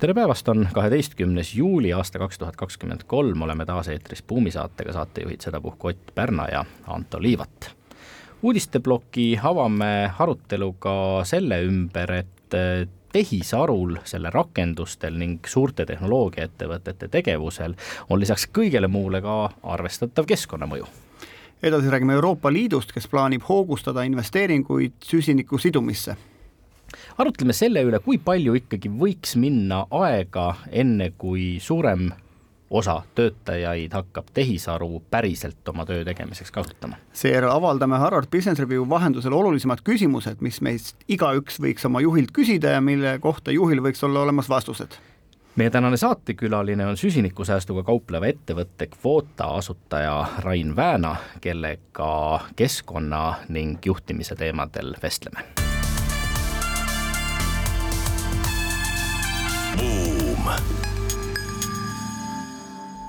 tere päevast, on kaheteistkümnes juuli aasta kaks tuhat kakskümmend kolm, oleme taas eetris Buumi saatega, saatejuhid sedapuhku Ott Pärna ja Anto Liivat. uudisteploki avame aruteluga selle ümber, et tehisarul, selle rakendustel ning suurte tehnoloogiaettevõtete tegevusel on lisaks kõigele muule ka arvestatav keskkonnamõju. Edasi räägime Euroopa Liidust, kes plaanib hoogustada investeeringuid süsiniku sidumisse arutleme selle üle, kui palju ikkagi võiks minna aega, enne kui suurem osa töötajaid hakkab tehisaru päriselt oma töö tegemiseks kasutama. seejärel avaldame Harvard Business Review vahendusel olulisemad küsimused, mis meist igaüks võiks oma juhilt küsida ja mille kohta juhil võiks olla olemas vastused meie tänane saatekülaline on süsinikusäästuga kaupleva ettevõtte Kvota asutaja Rain Vääna, kellega keskkonna ning juhtimise teemadel vestleme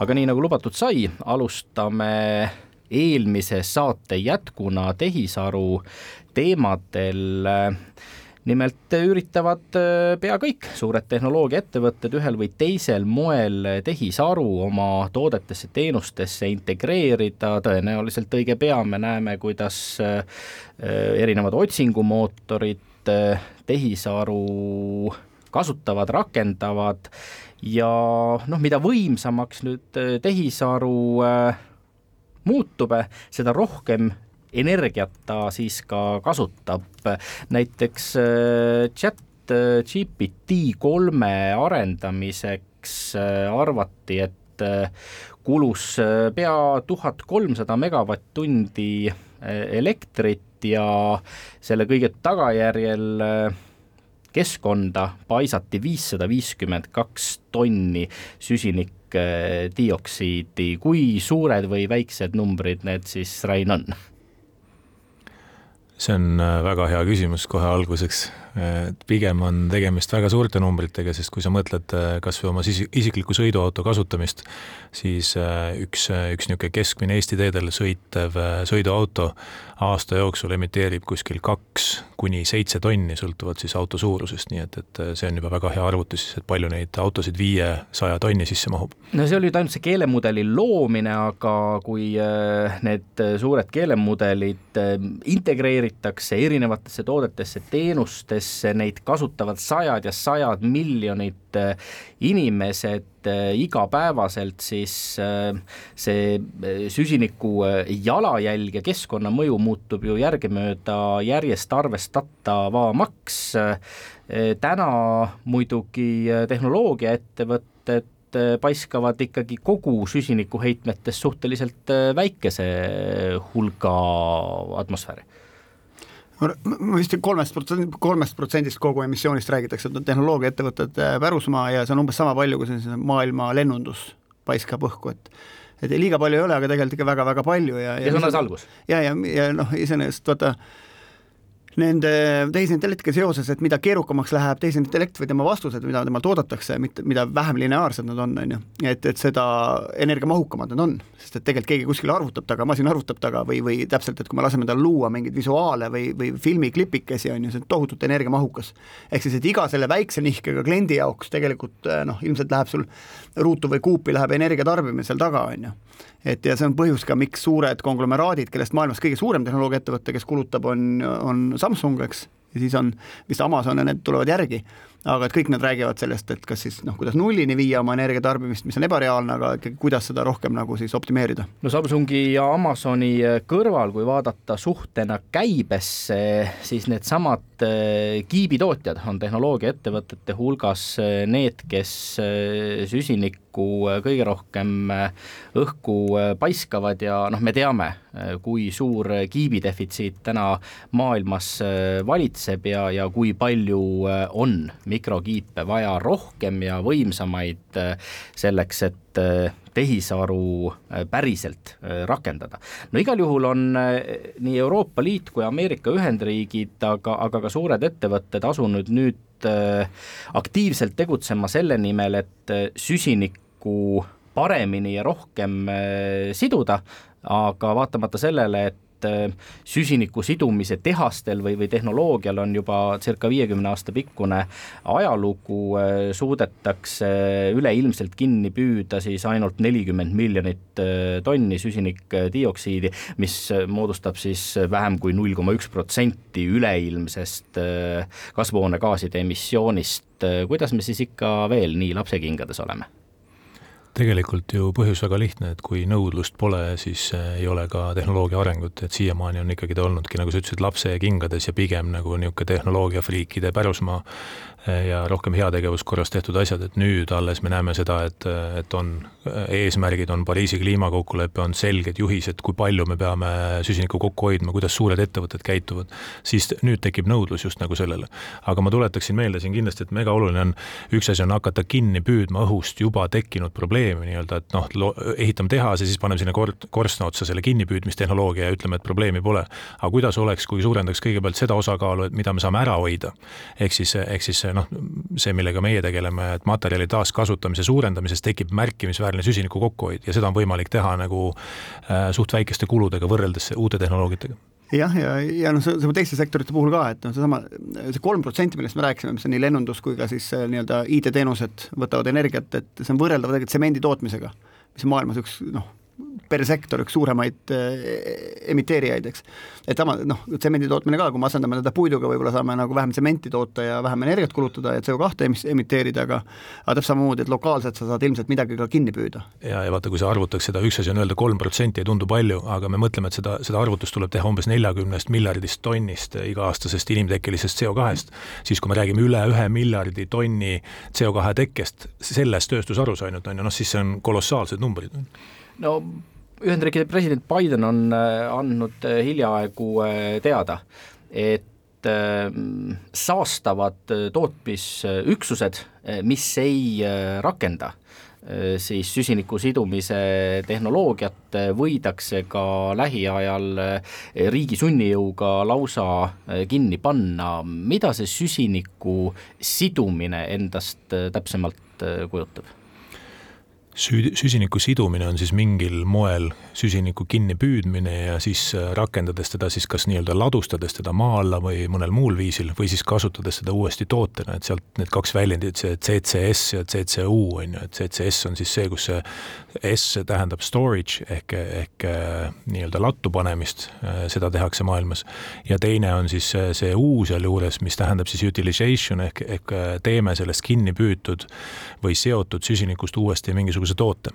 aga nii nagu lubatud sai, alustame eelmise saate jätkuna tehisaru teemadel. Nimelt üritavad äh, pea kõik suured tehnoloogiaettevõtted ühel või teisel moel tehisaru oma toodetesse, teenustesse integreerida, tõenäoliselt õige pea me näeme, kuidas äh, erinevad otsingumootorid äh, tehisaru kasutavad, rakendavad ja noh, mida võimsamaks nüüd äh, tehisaru äh, muutub, seda rohkem energiat ta siis ka kasutab, näiteks äh, chat GPT kolme arendamiseks arvati, et kulus pea tuhat kolmsada megavatt-tundi elektrit ja selle kõige tagajärjel keskkonda paisati viissada viiskümmend kaks tonni süsinikdioksiidi, kui suured või väiksed numbrid need siis, Rain, on? see on äh, väga hea küsimus kohe alguseks et pigem on tegemist väga suurte numbritega, sest kui sa mõtled äh, kas või oma isikliku sõiduauto kasutamist, siis äh, üks, äh, üks niisugune keskmine Eesti teedel sõitev sõiduauto aasta jooksul emiteerib kuskil kaks kuni seitse tonni, sõltuvalt siis auto suurusest, nii et, et see on juba väga hea arvutus et palju neid autosid viiesaja tonni sisse mahub. no see oli nüüd ainult see keelemudeli loomine, aga kui need suured keelemudelid integreeritakse erinevatesse toodetesse, teenustesse, tootesse, neid kasutavad sajad ja sajad miljonid äh, inimesed äh, igapäevaselt, siis äh, see süsiniku jalajälg ja keskkonnamõju muutub ju järgemööda järjest arvestatavamaks. täna muidugi tehnoloogiaettevõtted paiskavad ikkagi kogu süsinikuheitmetest suhteliselt väikese hulga atmosfääri ma vist kolmest protsendist, kolmest protsendist kogu emissioonist räägitakse, et on tehnoloogiaettevõtete pärusmaa ja see on umbes sama palju, kui see maailma lennundus paiskab õhku, et et liiga palju ei ole, aga tegelikult ikka väga-väga palju ja ja, ja see on alles algus. ja, ja, ja noh, iseenesest vaata nende tehisintellektiga seoses, et mida keerukamaks läheb tehisintellekt või tema vastused, mida temalt oodatakse, mitte, mida vähem lineaarsed nad on, on ju, et, et seda energiamahukamad nad on, sest et tegelikult keegi kuskil arvutab taga, masin arvutab taga või, või täpselt, et kui me laseme tal luua mingeid visuaale või, või filmiklipikesi, on ju, see on tohutult energiamahukas. ehk siis, et iga selle väikse nihkega kliendi jaoks tegelikult noh, ilmselt läheb sul ruutu või kuupi läheb energia tarbimine seal taga, on ju. Et ja see on põhjus ka, miks suured konglomeraadid, kellest maailmas kõige suurem tehnoloogiaettevõte, kes kulutab, on, on Samsung, eks, ja siis on vist Amazon ja need tulevad järgi aga et kõik nad räägivad sellest, et kas siis noh, kuidas nullini viia oma energiatarbimist, mis on ebareaalne, aga ikkagi kuidas seda rohkem nagu siis optimeerida. no Samsungi ja Amazoni kõrval, kui vaadata suhtena käibesse, siis needsamad eh, kiibitootjad on tehnoloogiaettevõtete hulgas eh, need, kes eh, süsinikku kõige rohkem õhku paiskavad ja noh, me teame, kui suur kiibidefitsiit täna maailmas valitseb ja, ja kui palju on mikrokiipe vaja rohkem ja võimsamaid selleks, et tehisaru päriselt rakendada. no igal juhul on nii Euroopa Liit kui Ameerika Ühendriigid, aga, aga ka suured ettevõtted asunud nüüd aktiivselt tegutsema selle nimel, et süsinikku paremini ja rohkem siduda, aga vaatamata sellele, et et äh, süsiniku sidumise tehastel või, või tehnoloogial on juba circa viiekümne aasta pikkune ajalugu, äh, suudetakse üleilmselt kinni püüda siis ainult nelikümmend miljonit äh, tonni süsinikdioksiidi, mis moodustab siis vähem kui null koma üks protsenti üleilmsest kasvuhoonegaaside emissioonist. kuidas me siis ikka veel nii lapsekingades oleme? Tegelikult ju põhjus väga lihtne, et kui nõudlust pole, siis äh, ei ole ka tehnoloogia arengut, et siiamaani on ikkagi ta olnudki, nagu sa ütlesid, lapse kingades ja pigem nagu niisugune tehnoloogiafriikide pärusmaa ja rohkem heategevuskorras tehtud asjad, et nüüd alles me näeme seda, et, et on eesmärgid, on Pariisi kliimakokkulepe, on selged juhised, kui palju me peame süsinikku kokku hoidma, kuidas suured ettevõtted käituvad, siis nüüd tekib nõudlus just nagu sellele. aga ma tuletaksin meelde siin kindlasti, et mega oluline on, üks asi on hakata kinni püüdma õhust juba tekkinud probleemi, nii-öelda, et noh, ehitame tehase, siis paneme sinna kor-, korstna otsa selle kinnipüüdmistehnoloogia ja ütleme, et probleemi pole. aga kuidas oleks, kui suurendaks kõigepealt seda osakaalu, et mida me saame ära hoida, ehk siis, ehk siis noh, see, millega meie tegeleme, et materjali taaskasutamise suurendamises tekib märkimisväärne süsiniku kokkuhoid ja seda on võimalik teha nagu äh, suht väikeste kuludega võrreldes uute tehnoloogiatega. Jah, ja, ja, ja noh, see, see teiste sektorite puhul ka, et noh, seesama see kolm protsenti, millest me rääkisime, mis on nii lennundus kui ka siis nii-öelda IT-teenused võtavad energiat, et see on võrreldav tegelikult tsemendi tootmisega, mis on maailmas üks noh, per sektor üks suuremaid äh, emiteerijaid, eks. et sama noh, tsemendi tootmine ka, kui me asendame teda puiduga, võib-olla saame nagu vähem tsementi toota ja vähem energiat kulutada ja CO2 emiteerida, aga aga täpselt samamoodi, et lokaalselt sa saad ilmselt midagi ka kinni püüda. ja, ja vaata, kui sa arvutaks seda, üks asi on öelda kolm protsenti ei tundu palju, aga me mõtleme, et seda, seda arvutust tuleb teha umbes neljakümnest miljardist tonnist iga-aastasest inimtekkelisest CO2-st, siis kui me räägime üle ühe miljardi tonni CO2 tekkest selles tööstusharus ainult, on ju, noh siis see on kolossaalsed numbrid no Ühendriikide president Biden on äh, andnud äh, hiljaaegu äh, teada, et saastavad tootmisüksused, mis ei rakenda siis süsiniku sidumise tehnoloogiat võidakse ka lähiajal riigi sunnijõuga lausa kinni panna. mida see süsiniku sidumine endast täpsemalt kujutab? Süü-, süsiniku sidumine on siis mingil moel süsiniku kinnipüüdmine ja siis äh, rakendades teda siis kas nii-öelda ladustades teda maa alla või mõnel muul viisil või siis kasutades seda uuesti tootena, et sealt need kaks väljendit, see CCS ja CCU on ju, et CCS on siis see, kus see S tähendab storage ehk, ehk äh, nii-öelda lattu panemist, äh, seda tehakse maailmas. ja teine on siis see U sealjuures, mis tähendab siis utilization ehk, ehk teeme sellest kinni püütud või seotud süsinikust uuesti mingisuguse toote.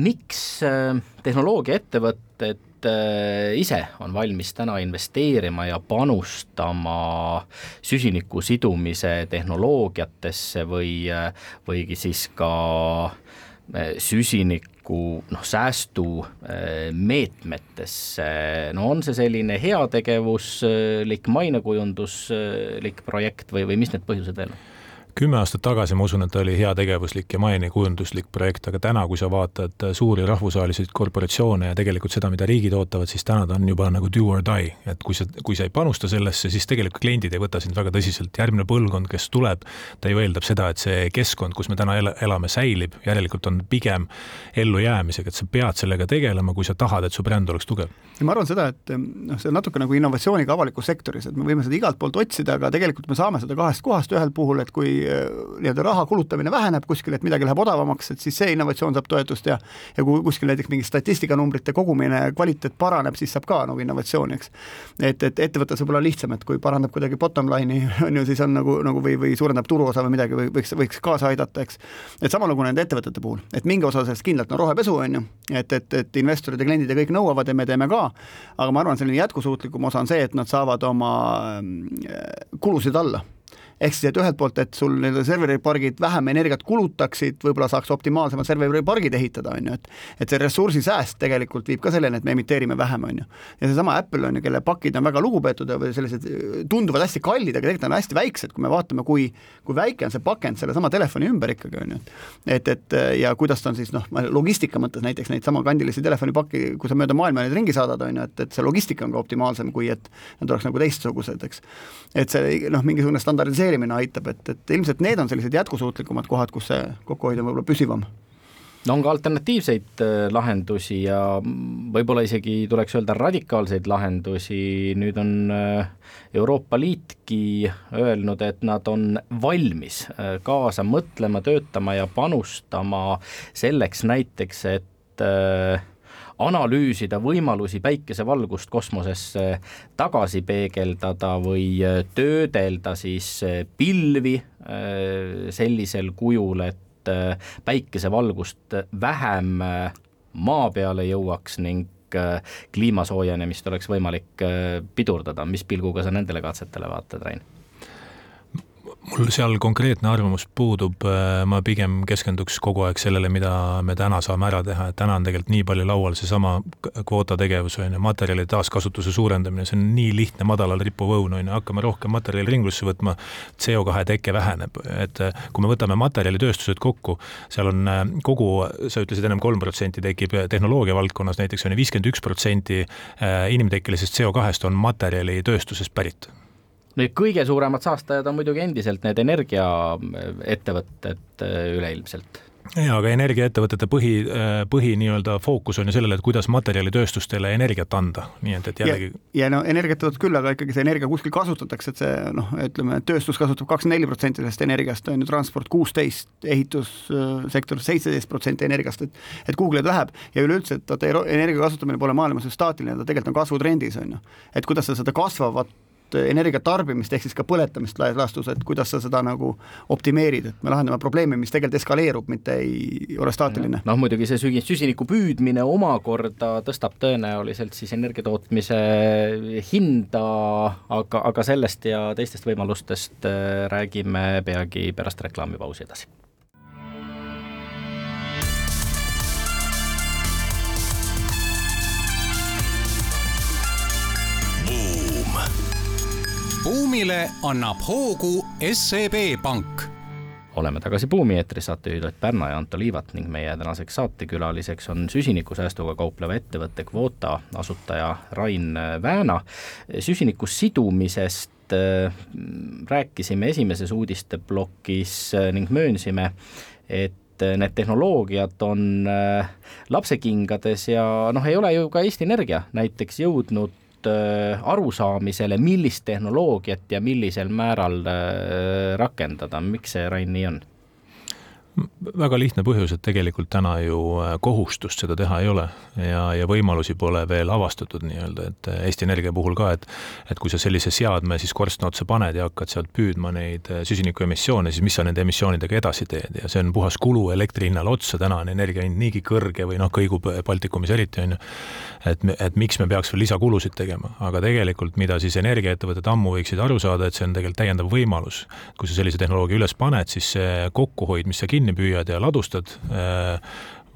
miks äh, tehnoloogiaettevõtted äh, ise on valmis täna investeerima ja panustama süsiniku sidumise tehnoloogiatesse või, äh, võigi siis ka süsiniku noh, säästumeetmetesse, no on see selline heategevuslik, mainekujunduslik projekt või, või mis need põhjused veel on? Kümme aastat tagasi ma usun, et ta oli heategevuslik ja mainekujunduslik projekt, aga täna, kui sa vaatad suuri rahvusvahelisi korporatsioone ja tegelikult seda, mida riigid ootavad, siis täna ta on juba nagu do or die, et kui sa, kui sa ei panusta sellesse, siis tegelikult kliendid ei võta sind väga tõsiselt, järgmine põlvkond, kes tuleb, ta ju eeldab seda, et see keskkond, kus me täna elame, säilib, järelikult on pigem ellujäämisega, et sa pead sellega tegelema, kui sa tahad, et su bränd oleks tugev. ja ma arvan seda, et noh, see on natuke nagu innovatsiooniga avalikus sektoris, et me võime seda igalt poolt otsida, aga tegelikult me saame seda kahest kohast, ühel puhul, et kui nii-öelda raha kulutamine väheneb kuskil, et midagi läheb odavamaks, et siis see innovatsioon saab toetust ja ja kui kuskil näiteks mingi statistikanumbrite kogumine, kvaliteet paraneb, siis saab ka nagu innovatsiooni, eks. et, et ettevõttes võib-olla lihtsam, et kui parandab kuidagi bottom line'i, on ju, siis on nagu, nagu või, või suurendab turuosa või midagi või võiks, võiks kaasa aidata, eks. et sama lugu nende ettevõtete puhul, et mingi osa sellest kindlalt on rohepesu, on ju, et, et, et investorid ja kliendid ja kõik nõuavad ja me teeme ka, aga ma arvan, selline jätkusuutlikum osa on see, et nad saavad oma mm, kulusid alla ehk siis, et ühelt poolt, et sul nii-öelda serveripargid vähem energiat kulutaksid, võib-olla saaks optimaalsemad serveripargid ehitada, on ju, et et see ressursisääst tegelikult viib ka selleni, et me emiteerime vähem, on ju. ja seesama Apple on ju, kelle pakid on väga lugupeetud või sellised tunduvad hästi kallid, aga tegelikult on hästi väiksed, kui me vaatame, kui kui väike on see pakend sellesama telefoni ümber ikkagi, on ju. et, et ja kuidas ta on siis noh, logistika mõttes näiteks neid sama kandilisi telefonipakki, kui sa mööda maailma neid ringi saadad, on ju, et, et see logistika on ka optimaalsem, kui et nad oleks nagu teistsugused, eks. et see noh, mingisugune standardiseerimine aitab, et, et ilmselt need on sellised jätkusuutlikumad kohad, kus see kokkuhoid on võib-olla püsivam. No on ka alternatiivseid äh, lahendusi ja võib-olla isegi tuleks öelda radikaalseid lahendusi, nüüd on äh, Euroopa Liitki öelnud, et nad on valmis äh, kaasa mõtlema, töötama ja panustama selleks näiteks, et analüüsida võimalusi päikesevalgust kosmosesse tagasi peegeldada või töödelda siis pilvi sellisel kujul, et äh, päikesevalgust vähem äh, maa peale jõuaks ning äh, kliima soojenemist oleks võimalik pidurdada, mis pilguga sa nendele katsetele vaatad, Rain? Mul seal konkreetne arvamus puudub, äh, ma pigem keskenduks kogu aeg sellele, mida me täna saame ära teha, et täna on tegelikult nii palju laual seesama kvootategevus on ju, materjalide taaskasutuse suurendamine, see on nii lihtne madalal rippuv õun on ju, hakkame rohkem materjali ringlusse võtma, CO2 teke väheneb, et äh, kui me võtame materjalitööstused kokku, seal on äh, kogu, sa ütlesid ennem kolm protsenti tekib tehnoloogia valdkonnas näiteks on ju viiskümmend üks protsenti inimtekkelisest CO2-st on materjalitööstusest pärit Need kõige suuremad saastajad on muidugi endiselt need energiaettevõtted äh, üleilmselt. Jaa, aga energiaettevõtete põhi, äh, põhi nii-öelda fookus on ju sellele, et kuidas materjalitööstustele energiat anda, nii et, et jällegi ja, ja no energiaettevõtted küll, aga ikkagi see energia kuskil kasutatakse, et see noh, ütleme, tööstus kasutab kakskümmend neli protsenti sellest energiast, on ju, transport kuusteist, ehitussektor seitseteist protsenti energiast, et et kuhugi need läheb. Ja üleüldse, et vaata, energia kasutamine pole maailmas ju staatiline, ta tegelikult on kasvutrendis, on ju. et kuidas sa seda kasvavat energia tarbimist ehk siis ka põletamist laias laastus, et kuidas sa seda nagu optimeerid, et me lahendame probleemi, mis tegelikult eskaleerub, mitte ei ole staatiline. noh, muidugi see sügi-, süsiniku püüdmine omakorda tõstab tõenäoliselt siis energiatootmise hinda, aga, aga sellest ja teistest võimalustest äh, räägime peagi pärast reklaamipausi edasi buumile annab hoogu SEB Pank oleme tagasi Buumi eetris, saatejuhid Ott Pärna ja Anto Liivat ning meie tänaseks saatekülaliseks on süsinikusäästuga kaupleva ettevõtte Kvota asutaja Rain Vääna. süsiniku sidumisest äh, rääkisime esimeses uudisteplokis äh, ning möönsime, et need tehnoloogiad on äh, lapsekingades ja noh, ei ole ju ka Eesti Energia näiteks jõudnud Äh, arusaamisele, millist tehnoloogiat ja millisel määral äh, rakendada, miks see, Rain, nii on? Väga lihtne põhjus, et tegelikult täna ju äh, kohustust seda teha ei ole ja, ja võimalusi pole veel avastatud nii-öelda, et äh, Eesti Energia puhul ka, et et kui sa sellise seadme siis korstna otsa paned ja hakkad sealt püüdma neid äh, süsinikuemissioone, siis mis sa nende emissioonidega edasi teed? Ja see on puhas kulu elektri hinnale otsa, täna on energia hind niigi kõrge või noh, kõigub Baltikumis eriti, on ju, et, et miks me peaks veel lisakulusid tegema, aga tegelikult mida siis energiaettevõtted ammu võiksid aru saada, et see on tegelikult täiendav võimalus. kui sa sellise tehnoloogia üles paned, siis see kokkuhoid, mis sa kinni kinni püüad ja ladustad äh,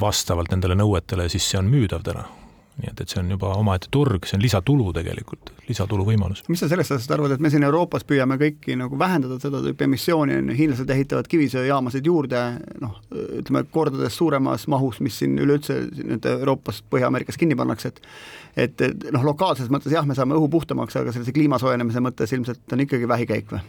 vastavalt nendele nõuetele, siis see on müüdav täna nii et, et see on juba omaette turg, see on lisatulu tegelikult, lisatulu võimalus. mis sa sellest asjast arvad, et me siin Euroopas püüame kõiki nagu vähendada seda tüüpi emissiooni, on ju, hiinlased ehitavad kivisöejaamasid juurde, noh, ütleme kordades suuremas mahus, mis siin üleüldse nüüd Euroopas, Põhja-Ameerikas kinni pannakse, et et, et noh, lokaalses mõttes jah, me saame õhu puhtamaks, aga sellise kliima soojenemise mõttes ilmselt on ikkagi vähikäik või?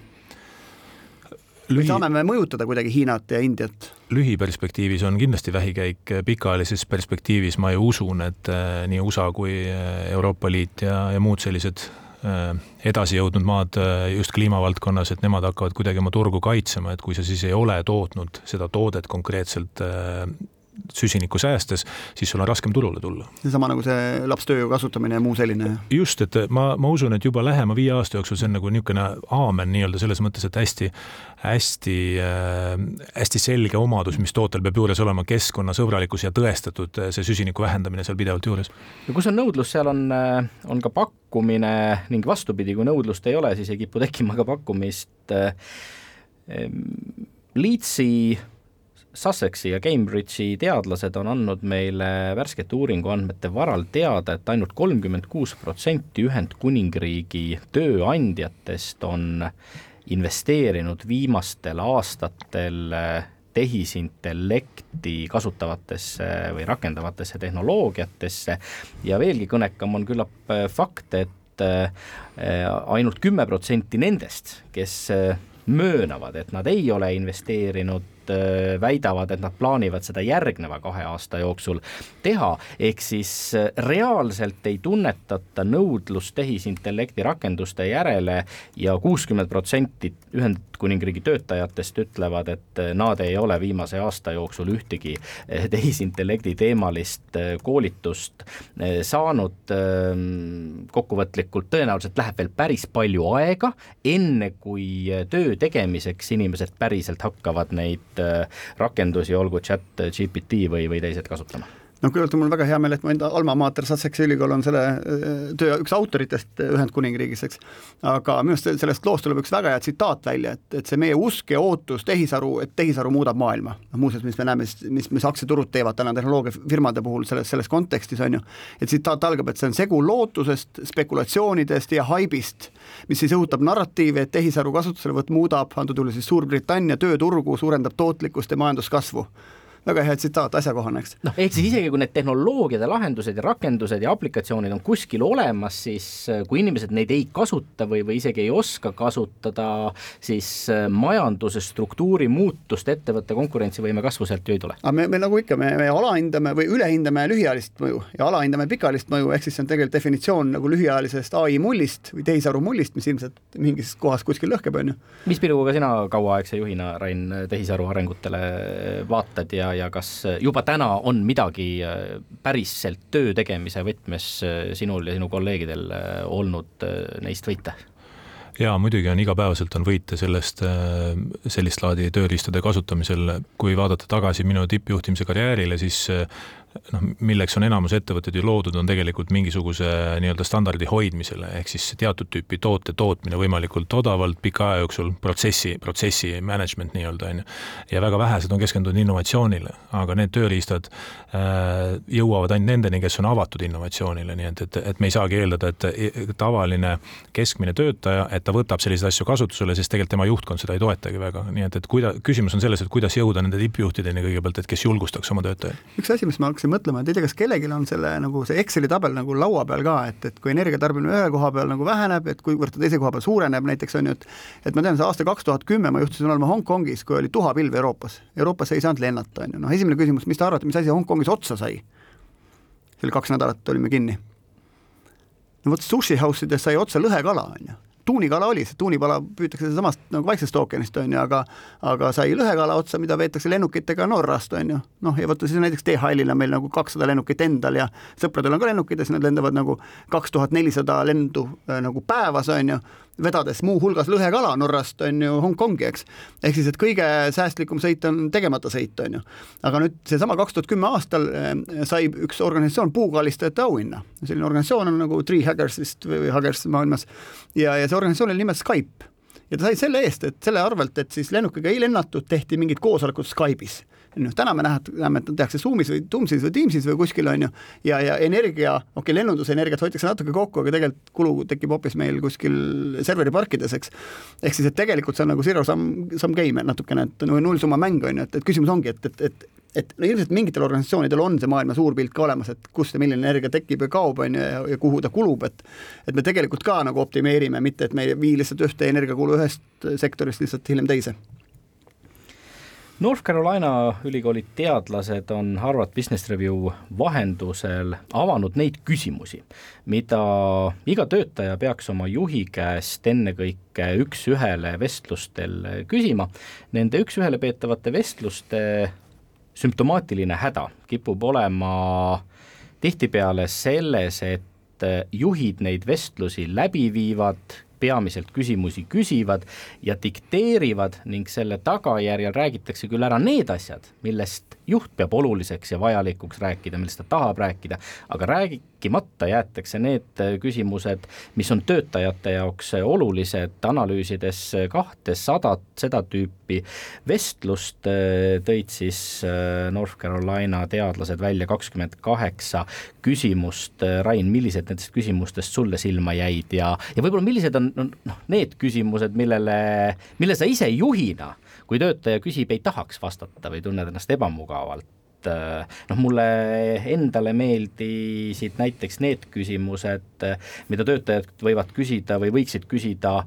Lühi... saame me mõjutada kuidagi Hiinat ja Indiat? lühiperspektiivis on kindlasti vähikäik, pikaajalises perspektiivis ma ju usun, et äh, nii USA kui äh, Euroopa Liit ja, ja muud sellised äh, edasi jõudnud maad just kliimavaldkonnas, et nemad hakkavad kuidagi oma turgu kaitsema, et kui sa siis ei ole tootnud seda toodet konkreetselt süsinikku säästes, siis sul on raskem turule tulla. seesama nagu see lapstööjõu kasutamine ja muu selline. just, et ma, ma usun, et juba lähema viie aasta jooksul see on nagu niisugune aamen nii-öelda selles mõttes, et hästi, hästi äh,, hästi selge omadus, mis tootel peab juures olema, keskkonnasõbralikkus ja tõestatud äh, see süsiniku vähendamine seal pidevalt juures. no kus on nõudlus, seal on, äh, on ka pakkumine ning vastupidi, kui nõudlust ei ole, siis ei kipu tekkima ka pakkumist Leedsi Sussexi ja Cambridge'i teadlased on andnud meile värskete uuringu andmete varal teada, et ainult kolmkümmend kuus protsenti Ühendkuningriigi tööandjatest on investeerinud viimastel aastatel tehisintellekti kasutavatesse või rakendavatesse tehnoloogiatesse. Ja veelgi kõnekam on küllap fakt, et ainult kümme protsenti nendest, kes möönavad, et nad ei ole investeerinud Äh, väidavad, et nad plaanivad seda järgneva kahe aasta jooksul teha, ehk siis äh, reaalselt ei tunnetata nõudlust tehisintellekti rakenduste järele ja kuuskümmend protsenti Ühendkuningriigi töötajatest ütlevad, et äh, nad ei ole viimase aasta jooksul ühtegi tehisintellekti teemalist koolitust saanud. Ähm, kokkuvõtlikult tõenäoliselt läheb veel päris palju aega, enne kui töö tegemiseks inimesed päriselt hakkavad neid rakendusi, olgu chat GPT või, või teised kasutama noh, kõigepealt on mul väga hea meel, et mu enda alma mater, Sussexi ülikool on selle äh, töö üks autoritest Ühendkuningriigis, eks. aga minu arust sellest loost tuleb üks väga hea tsitaat välja, et, et see meie usk ja ootus tehisaru, et tehisaru muudab maailma. noh, muuseas, mis me näeme, mis, mis aktsiaturud teevad täna tehnoloogiafirmade puhul selles, selles kontekstis, on ju. et tsitaat algab, et see on segu lootusest, spekulatsioonidest ja haibist, mis siis õhutab narratiivi, et tehisaru kasutuselevõtt muudab, antud juhul siis Suurbritannia tööturgu, suurendab tootlikkust ja majanduskasvu väga hea tsitaat, asjakohane, eks. noh, ehk siis isegi kui need tehnoloogiad ja lahendused ja rakendused ja aplikatsioonid on kuskil olemas, siis äh, kui inimesed neid ei kasuta või, või isegi ei oska kasutada, siis äh, majanduse struktuuri muutust, ettevõtte konkurentsivõime kasvu sealt ju ei tule. aga me, me nagu ikka, me, me alahindame või ülehindame lühiajalist mõju ja alahindame pikaajalist mõju, ehk siis see on tegelikult definitsioon nagu lühiajalisest ai mullist või tehisaru mullist, mis ilmselt mingis kohas kuskil lõhkeb, on ju. mis pilguga sina kauaaegse juhina, Rain, tehisaru arengutele vaatad ja, ja kas juba täna on midagi äh, päriselt töö tegemise võtmes äh, sinul ja sinu kolleegidel äh, olnud neist võita? jaa, muidugi on igapäevaselt on võite sellest, sellist laadi tööriistade kasutamisel, kui vaadata tagasi minu tippjuhtimise karjäärile, siis noh, milleks on enamus ettevõtted ju loodud, on tegelikult mingisuguse nii-öelda standardi hoidmisele, ehk siis teatud tüüpi toote tootmine võimalikult odavalt pika aja jooksul, protsessi, protsessi management nii-öelda, on ju. ja väga vähesed on keskendunud innovatsioonile, aga need tööriistad äh, jõuavad ainult nendeni, kes on avatud innovatsioonile, nii et, et, et me ei saagi eeldada, et tavaline keskmine töötaja, et ta võtab selliseid asju kasutusele, sest tegelikult tema juhtkond seda ei toetagi väga, nii et, et kuida-, küsimus on selles, et kuidas jõuda nende tippjuhtideni kõigepealt, et kes julgustaks oma töötajaid. üks asi, mis ma hakkasin mõtlema, et ei tea, kas kellelgi on selle nagu see Exceli tabel nagu laua peal ka, et, et kui energiatarbimine ühe koha peal nagu väheneb, et kuivõrd ta teise koha peal suureneb, näiteks on ju, et et ma tean, see aasta kaks tuhat kümme ma juhtusin olema Hongkongis, kui oli tuhapilv Euroopas. Euroopas ei saanud lennata, on ju, noh esimene küsimus, mis te arvate, mis asi Hongkongis otsa sai? seal kaks nädalat olime kinni. no vot sushi house ides sai otsa lõhekala, on ju tuunikala oli, see tuunipala püütakse seesamast nagu Vaiksest ookeanist, on ju, aga aga sai lõhekala otsa, mida veetakse lennukitega Norrast, on ju. noh, ja vaata siis näiteks DHL-il on meil nagu kakssada lennukit endal ja sõpradel on ka lennukid ja siis nad lendavad nagu kaks tuhat nelisada lendu äh, nagu päevas, on ju vedades muuhulgas lõhekala Norrast, on ju, Hongkongi, eks. ehk siis, et kõige säästlikum sõit on tegemata sõit, on ju. aga nüüd seesama kaks tuhat kümme aastal eh, sai üks organisatsioon puukallistajate auhinna. selline organisatsioon on nagu Tree Haggers vist või Haggers maailmas ja, ja see organisatsioon oli nimelt Skype ja ta sai selle eest, et selle arvelt, et siis lennukiga ei lennatud, tehti mingid koosolekud Skype'is ju, täna me nähed, näeme, et tehakse Zoomis või Teamsis või Teamsis või kuskil, on ju, ja, ja energia, okei okay,, lennundusenergiat hoitakse natuke kokku, aga tegelikult kulu tekib hoopis meil kuskil serveriparkides, eks. ehk siis, et tegelikult see on nagu zero sum, sum game natukene, et nagu nullsumma mäng, on ju, et, et küsimus ongi, et, et, et et no ilmselt mingitel organisatsioonidel on see maailma suur pilt ka olemas, et kust ja milline energia tekib ja kaob, on ju, ja kuhu ta kulub, et et me tegelikult ka nagu optimeerime, mitte et me ei vii lihtsalt ühte energiakulu ühest sektorist lihtsalt hiljem teise North Carolina ülikooli teadlased on Harvard Business Review vahendusel avanud neid küsimusi, mida iga töötaja peaks oma juhi käest ennekõike üks-ühele vestlustel küsima. Nende üks-ühele peetavate vestluste sümptomaatiline häda kipub olema tihtipeale selles, et juhid neid vestlusi läbi viivad peamiselt küsimusi küsivad ja dikteerivad ning selle tagajärjel räägitakse küll ära need asjad, millest juht peab oluliseks ja vajalikuks rääkida, millest ta tahab rääkida, aga räägi-, rääkimata jäetakse need küsimused, mis on töötajate jaoks olulised, analüüsides kahtesadat seda tüüpi vestlust, tõid siis North Carolina teadlased välja kakskümmend kaheksa küsimust. Rain, millised nendest küsimustest sulle silma jäid ja, ja võib-olla millised on noh, need küsimused, millele, mille sa ise juhina kui töötaja küsib, ei tahaks vastata või tunned ennast ebamugavalt, noh, mulle endale meeldisid näiteks need küsimused, mida töötajad võivad küsida või võiksid küsida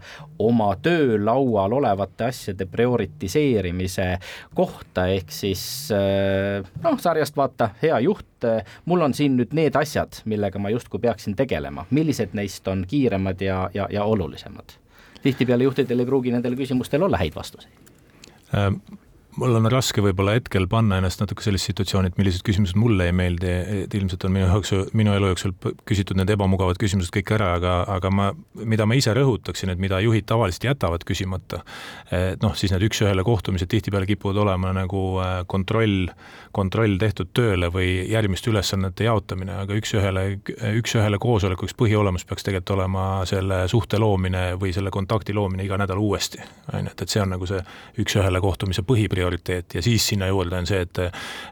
oma töölaual olevate asjade prioritiseerimise kohta, ehk siis noh, sarjast vaata, hea juht, mul on siin nüüd need asjad, millega ma justkui peaksin tegelema, millised neist on kiiremad ja, ja, ja olulisemad? tihtipeale juhtidel ei pruugi nendele küsimustele olla häid vastuseid. Äh, mul on raske võib-olla hetkel panna ennast natuke sellesse situatsiooni, et millised küsimused mulle ei meeldi, et ilmselt on minu jaoks, minu elu jooksul küsitud need ebamugavad küsimused kõik ära, aga, aga ma, mida ma ise rõhutaksin, et mida juhid tavaliselt jätavad küsimata, et noh, siis need üks-ühele kohtumised tihtipeale kipuvad olema nagu äh, kontroll, kontroll tehtud tööle või järgmiste ülesannete jaotamine, aga üks-ühele, üks-ühele koosoleku üks põhiolemus peaks tegelikult olema selle suhte loomine või selle kontakti loomine iga nädal uuesti, on ju, et, et see on nagu see üks-ühele kohtumise põhiprioriteet prioriteet ja siis sinna juurde on see, et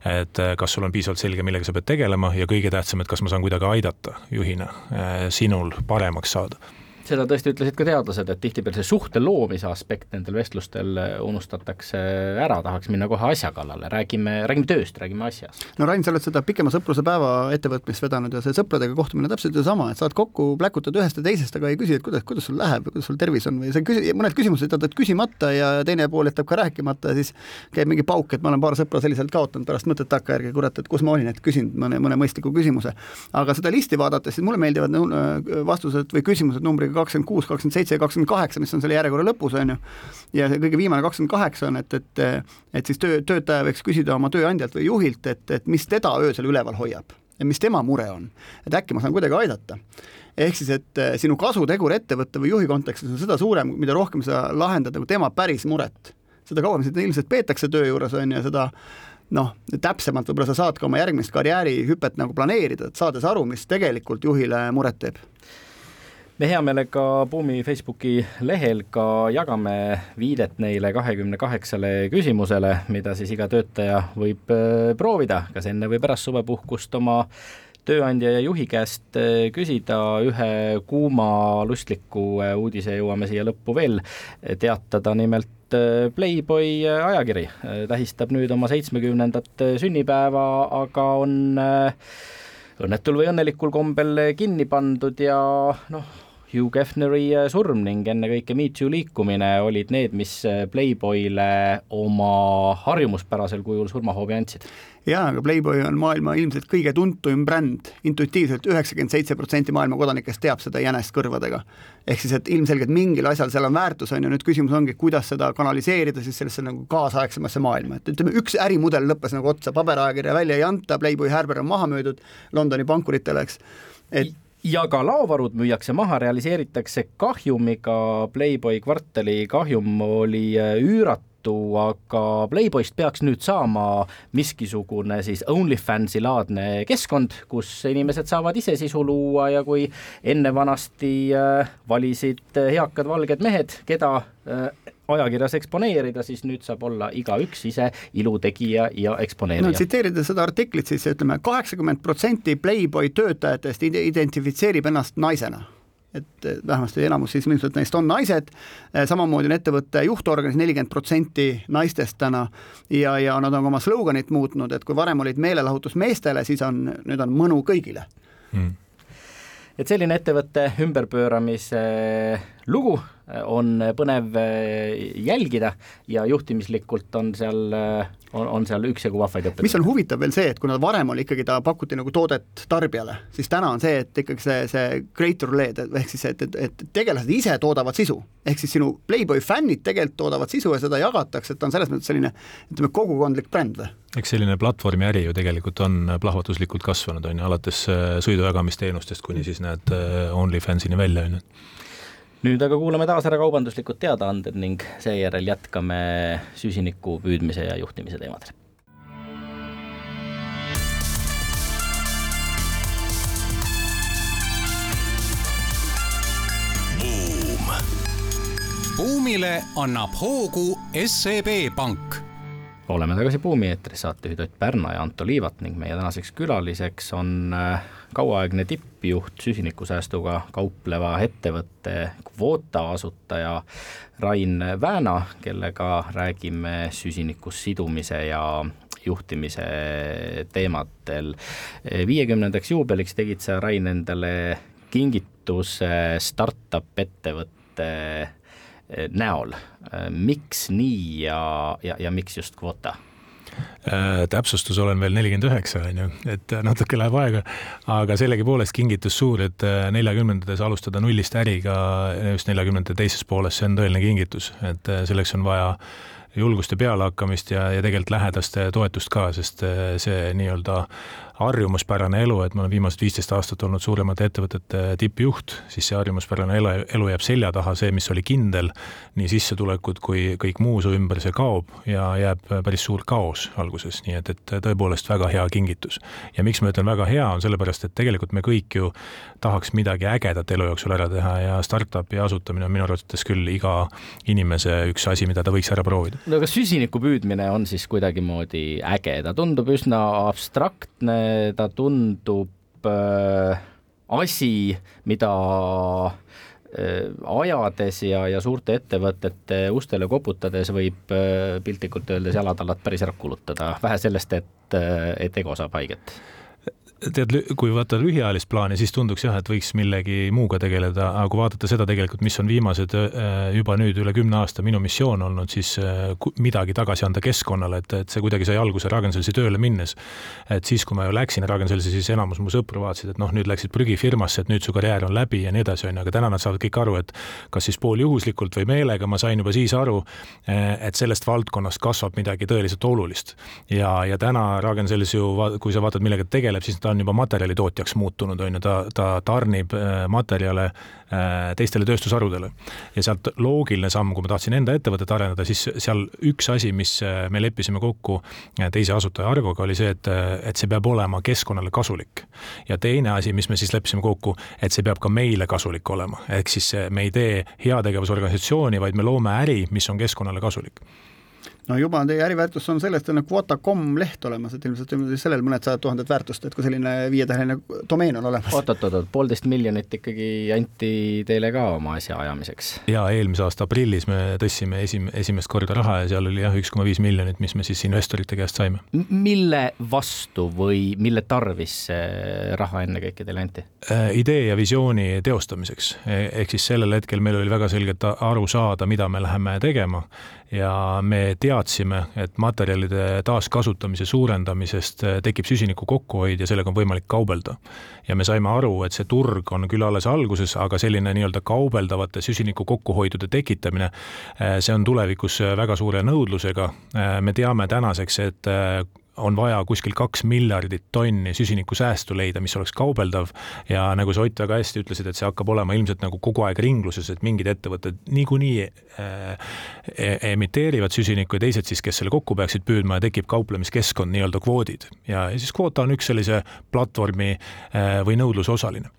et kas sul on piisavalt selge, millega sa pead tegelema ja kõige tähtsam, et kas ma saan kuidagi aidata juhina eh, sinul paremaks saada seda tõesti ütlesid ka teadlased, et tihtipeale see suhte loomise aspekt nendel vestlustel unustatakse ära, tahaks minna kohe asja kallale, räägime, räägime tööst, räägime asjast. no Rain, sa oled seda pikema sõpruse päeva ettevõtmist vedanud ja see sõpradega kohtumine täpselt ju sama, et saad kokku, pläkutad ühest ja teisest, aga ei küsi, et kuidas, kuidas sul läheb kuidas sul tervis on või sa küsi, mõned küsimused jätad küsimata ja teine pool jätab ka rääkimata ja siis käib mingi pauk, et ma olen paar sõpra selliselt kaotanud pärast mõtet takkajärgi, kurat, et kus ma olin, et küsin mõne, mõne mõistliku küsimuse. aga seda listi vaadates, siis mulle meeldivad vastused või küsimused numbriga kakskümmend kuus, kakskümmend seitse ja kakskümmend kaheksa, mis on selle järjekorra lõpus, on ju, ja see kõige viimane, kakskümmend kaheksa on, et, et et siis töö, töötaja võiks küsida oma tööandjalt või juhilt, et, et mis teda öösel üleval hoiab ja mis tema mure on. et äkki ma saan kuidagi aidata. ehk siis, et eh, sinu kasutegur ettevõtte või juhi kontekstis on seda suurem, mida rohkem sa lahendad nagu tema päris muret. seda kauem seda ilmselt peetakse töö juures, on ju, seda noh, täpsemalt võib-olla sa saad ka oma järgmist karjäärihüpet nagu planeerida, et saades aru, mis tegelikult juhile muret teeb me hea meelega Buumi Facebooki lehel ka jagame viidet neile kahekümne kaheksale küsimusele, mida siis iga töötaja võib äh, proovida, kas enne või pärast suvepuhkust oma tööandja ja juhi käest äh, küsida ühe kuuma lustliku äh, uudise, jõuame siia lõppu veel. Teatada, nimelt Playboy ajakiri. Tähistab nüüd oma seitsmekümnendat sünnipäeva, aga on õnnetul või õnnelikul kombel kinni pandud ja noh, Hugh Hefneri äh, surm ning ennekõike Me Too liikumine olid need, mis äh, Playboyle oma harjumuspärasel kujul surmahoobi andsid. Jaa, aga Playboy on maailma ilmselt kõige tuntum bränd, intuitiivselt üheksakümmend seitse protsenti maailma kodanikest teab seda jänest kõrvadega. ehk siis, et ilmselgelt mingil asjal seal on väärtus, on ju, nüüd küsimus ongi, kuidas seda kanaliseerida siis sellesse nagu kaasaegsemasse maailma, et ütleme, üks ärimudel lõppes nagu otsa, paberajakirja välja ei anta, Playboy Harbor on maha müüdud Londoni pankuritele, eks, et ja ka laovarud müüakse maha, realiseeritakse kahjumiga, Playboy kvartali kahjum oli äh, üüratu, aga Playboyst peaks nüüd saama miskisugune siis OnlyFansi laadne keskkond, kus inimesed saavad ise sisu luua ja kui enne vanasti äh, valisid eakad valged mehed, keda äh, ajakirjas eksponeerida, siis nüüd saab olla igaüks ise ilutegija ja eksponeerija. no tsiteerides seda artiklit, siis ütleme, kaheksakümmend protsenti Playboy töötajatest identifitseerib ennast naisena. Et vähemasti enamus siis ilmselt neist on naised, samamoodi on ettevõtte juhtorganis nelikümmend protsenti naistest täna ja, ja nad on oma sloganit muutnud, et kui varem olid meelelahutus meestele, siis on, nüüd on mõnu kõigile. Mm et selline ettevõtte ümberpööramise lugu on põnev jälgida ja juhtimislikult on seal, on, on seal üksjagu vahvaid õppetunde. mis on huvitav veel see, et kuna varem oli ikkagi, ta pakuti nagu toodet tarbijale, siis täna on see, et ikkagi see, see creator led ehk siis, et, et, et tegelased ise toodavad sisu. ehk siis sinu Playboy fännid tegelikult toodavad sisu ja seda jagatakse, et ta on selles mõttes selline ütleme, kogukondlik bränd või? eks selline platvormiäri ju tegelikult on plahvatuslikult kasvanud, on ju, alates äh, sõidujagamisteenustest kuni siis need äh, OnlyFansini välja, on ju nüüd aga kuulame taas ära kaubanduslikud teadaanded ning seejärel jätkame süsiniku püüdmise ja juhtimise teemadel. Boom.. buumile annab hoogu SEB Pank oleme tagasi Buumi eetris, saatejuhid Ott Pärna ja Anto Liivat ning meie tänaseks külaliseks on äh, kauaaegne tippjuht süsinikusäästuga kaupleva ettevõtte Kvota asutaja Rain Vääna, kellega räägime süsinikus sidumise ja juhtimise teemadel. viiekümnendaks juubeliks tegid sa, Rain, endale kingituse startup ettevõtte näol. miks nii ja, ja, ja miks just kvoota? Äh, täpsustus olen veel nelikümmend üheksa, on ju, et natuke läheb aega, aga sellegipoolest kingitus suur, et neljakümnendates alustada nullist äriga just neljakümnendate teises pooles, see on tõeline kingitus, et selleks on vaja julgust ja pealehakkamist ja, ja tegelikult lähedaste toetust ka, sest see nii-öelda harjumuspärane elu, et ma olen viimased viisteist aastat olnud suuremate ettevõtete tippjuht, siis see harjumuspärane elu, elu jääb selja taha, see, mis oli kindel, nii sissetulekud kui kõik muu su ümber, see kaob ja jääb päris suur kaos alguses, nii et, et tõepoolest väga hea kingitus. ja miks ma ütlen väga hea, on sellepärast, et tegelikult me kõik ju tahaks midagi ägedat elu jooksul ära teha ja startup'i asutamine on minu arvates küll iga inimese üks asi, mida ta võiks ära proovida. no kas süsiniku püüdmine on siis kuidagimoodi äge, ta tundub üsna abstraktne, ta tundub äh, asi, mida äh, ajades ja, ja suurte ettevõtete ustele koputades võib äh, piltlikult öeldes jalad-jalad päris ära kulutada, vähe sellest, et, et ego saab haiget tead, kui vaadata lühiajalist plaani, siis tunduks jah, et võiks millegi muuga tegeleda, aga kui vaadata seda tegelikult, mis on viimased äh, juba nüüd üle kümne aasta minu missioon olnud, siis äh, midagi tagasi anda keskkonnale, et, et see kuidagi sai alguse Ragn-Sellsi tööle minnes. et siis, kui ma ju läksin Ragn-Sellsi, siis enamus mu sõpru vaatasid, et noh, nüüd läksid prügifirmasse, et nüüd su karjäär on läbi ja nii edasi, on ju, aga täna nad saavad kõik aru, et kas siis pooljuhuslikult või meelega, ma sain juba siis aru, äh, et sellest valdkonnast kasvab midagi tõeliselt olulist. ja, ja täna Ragn-Sells ju, kui sa vaatad, millega ta tegeleb, siis ta on juba materjalitootjaks muutunud, on ju, ta, ta tarnib äh, materjale äh, teistele tööstusharudele. ja sealt loogiline samm, kui ma tahtsin enda ettevõtet arendada, siis seal üks asi, mis äh, me leppisime kokku teise asutaja Argoga, oli see, et, et see peab olema keskkonnale kasulik. ja teine asi, mis me siis leppisime kokku, et see peab ka meile kasulik olema, ehk siis me ei tee heategevusorganisatsiooni, vaid me loome äri, mis on keskkonnale kasulik no juba on teie äriväärtus on sellest, on kvota.com leht olemas, et ilmselt sellel mõned sajad tuhanded väärtust, et kui selline viietäheline domeen on olemas. oot-oot-oot, poolteist miljonit ikkagi anti teile ka oma asja ajamiseks? jaa, eelmise aasta aprillis me tõstsime esim-, esimest korda raha ja seal oli jah, üks koma viis miljonit, mis me siis investorite käest saime. mille vastu või mille tarvis see raha ennekõike teile anti? Äh, idee ja visiooni teostamiseks, e-, ehk siis sellel hetkel meil oli väga selgelt aru saada, mida me läheme tegema ja me teadsime, et materjalide taaskasutamise suurendamisest eh, tekib süsiniku kokkuhoid ja sellega on võimalik kaubelda. ja me saime aru, et see turg on küll alles alguses, aga selline nii-öelda kaubeldavate süsiniku kokkuhoidude tekitamine, eh, see on tulevikus väga suure nõudlusega. Me teame tänaseks, et on vaja kuskil kaks miljardit tonni süsinikusäästu leida, mis oleks kaubeldav ja nagu sa, Ott, väga hästi ütlesid, et see hakkab olema ilmselt nagu kogu aeg ringluses, et mingid ettevõtted niikuinii äh, e-, emiteerivad süsinikku ja teised siis, kes selle kokku peaksid püüdma ja tekib kauplemiskeskkond, nii-öelda kvoodid. ja, ja siis kvoota on üks sellise platvormi äh, või nõudluse osaline.